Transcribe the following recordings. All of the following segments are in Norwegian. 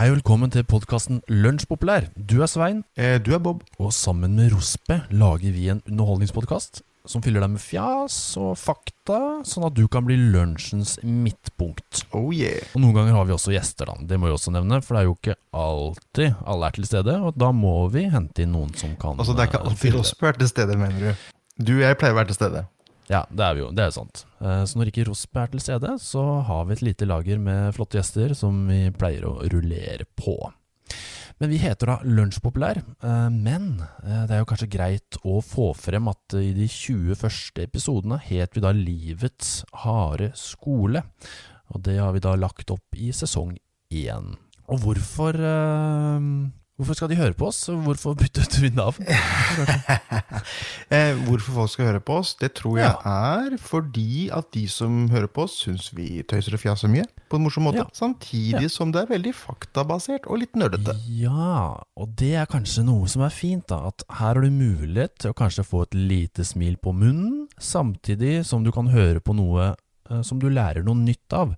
Hei og velkommen til podkasten Lunsjpopulær. Du er Svein, Eh, du er Bob. og sammen med Rospe lager vi en underholdningspodkast som fyller deg med fjas og fakta, sånn at du kan bli lunsjens midtpunkt. Oh yeah. Og Noen ganger har vi også gjester, da. Det må vi også nevne, for det er jo ikke alltid alle er til stede, og da må vi hente inn noen som kan Altså, det er ikke eh, alltid. Rospe er til stede, mener du? Du og jeg pleier å være til stede. Ja, det er vi jo. Det er sant. Eh, Så når ikke Rosberg er til stede, så har vi et lite lager med flotte gjester som vi pleier å rullere på. Men vi heter da Lunsjpopulær. eh, Men eh, det er jo kanskje greit å få frem at i de 20 første episodene het vi da Livets harde skole. Og det har vi da lagt opp i sesong én. Og hvorfor Hvorfor skal de høre på oss? Hvorfor byttet vi navn? Eh, hvorfor folk skal høre på oss, det tror jeg er fordi at de som hører på oss, syns vi tøyser og fjaser mye på en morsom måte. Ja. Samtidig som det er veldig faktabasert og litt nerdete. Ja, og det er kanskje noe som er fint, da. At her har du mulighet til å kanskje få et lite smil på munnen, samtidig som du kan høre på noe som du lærer noe nytt av.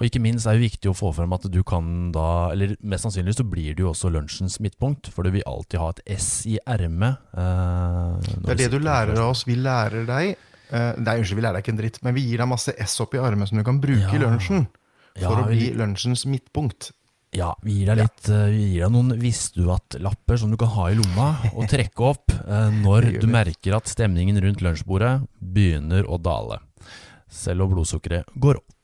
Og ikke minst er det viktig å få frem at du kan da, eller mest sannsynlig så blir du jo også lunsjens midtpunkt, for du vil alltid ha et S i ermet. eh, Det er det du lærer av oss. Vi lærer deg eh, Nei, unnskyld, vi lærer deg ikke en dritt, men vi gir deg masse S opp i armen som du kan bruke i lunsjen. lunsjen. Ja, For å bli vi- lunsjens midtpunkt. Ja, vi gir deg litt eh, Vi gir deg noen visste du at-lapper som du kan ha i lomma og trekke opp eh, når du merker at stemningen rundt lunsjbordet begynner å dale. Selv om blodsukkeret går opp.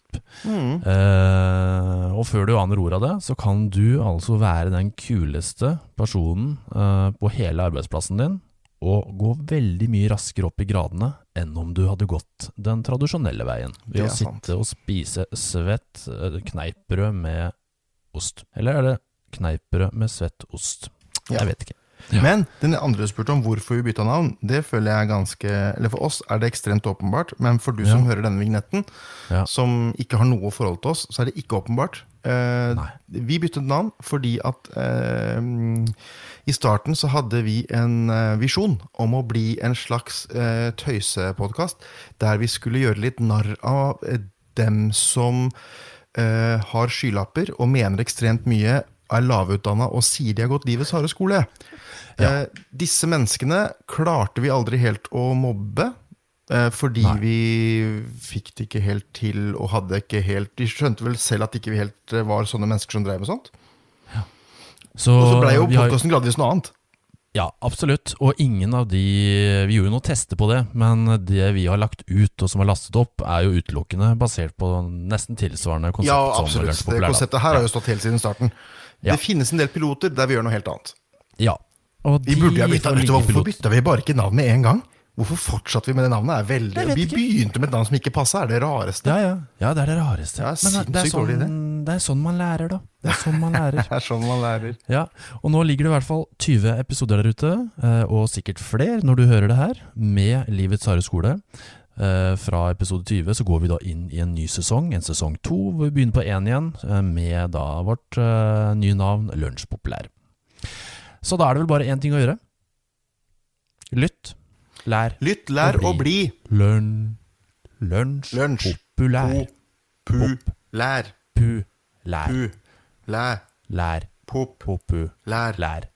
Mm. Eh, og før du aner ordet av det, så kan du altså være den kuleste personen eh, på hele arbeidsplassen din, og gå veldig mye raskere opp i gradene enn om du hadde gått den tradisjonelle veien. Ved å sant. sitte og spise svett eh, kneippbrød med ost. Eller er det kneippbrød med svett ost? Ja. Jeg vet ikke. Ja. Men den andre spurte om hvorfor vi bytta navn, det føler jeg ganske Eller for oss er det ekstremt åpenbart, men for du som Ja. hører denne vignetten, Ja. som ikke har noe forhold til oss, så er det ikke åpenbart. Eh, vi byttet navn fordi at eh, i starten så hadde vi en eh, visjon om å bli en slags eh, tøysepodkast der vi skulle gjøre litt narr av eh, dem som eh, har skylapper og mener ekstremt mye, er lavutdanna og sier de har gått livets harde skole. Ja. Eh, disse menneskene klarte vi aldri helt å mobbe. eh, Fordi Nei. vi fikk det ikke helt til og hadde ikke helt De skjønte vel selv at ikke vi helt eh, var sånne mennesker som drev med sånt. Så, Og så blei jo vi har- podkasten gradvis noe annet. Ja, absolutt. Og ingen av de Vi gjorde jo noen tester på det, men det vi har lagt ut og som er lastet opp, er jo utelukkende basert på nesten tilsvarende konsept Ja, absolutt. Det konseptet her har jo stått helt siden starten. Ja. Det finnes en del piloter der vi gjør noe helt annet. Ja. Og Vi burde jo bytta, vet du Hvorfor bytta vi bare ikke navn med en gang? Hvorfor fortsatte vi med det navnet? Er veldig, vi ikke. begynte med et navn som ikke passa, er det rareste. Ja, ja. ja, det er det rareste. Ja, Men det er, sånn, det er sånn man lærer, da. Det er sånn man lærer. Det er sånn man lærer. Ja, og nå ligger det i hvert fall 20 episoder der ute, eh, og sikkert flere når du hører det her, med Livets harde skole. Eh, Fra episode 20 så går vi da inn i en ny sesong, en sesong to, hvor vi begynner på én igjen, eh, med da vårt eh, nye navn Lunsjpopulær. Så da er det vel bare én ting å gjøre. Lytt, lær, Lytt, lær Og og bli. lønn, lunsj, Lunsj. populær, Pu. Lær. pu, lær, lær, Pop. popu, Lær. lær.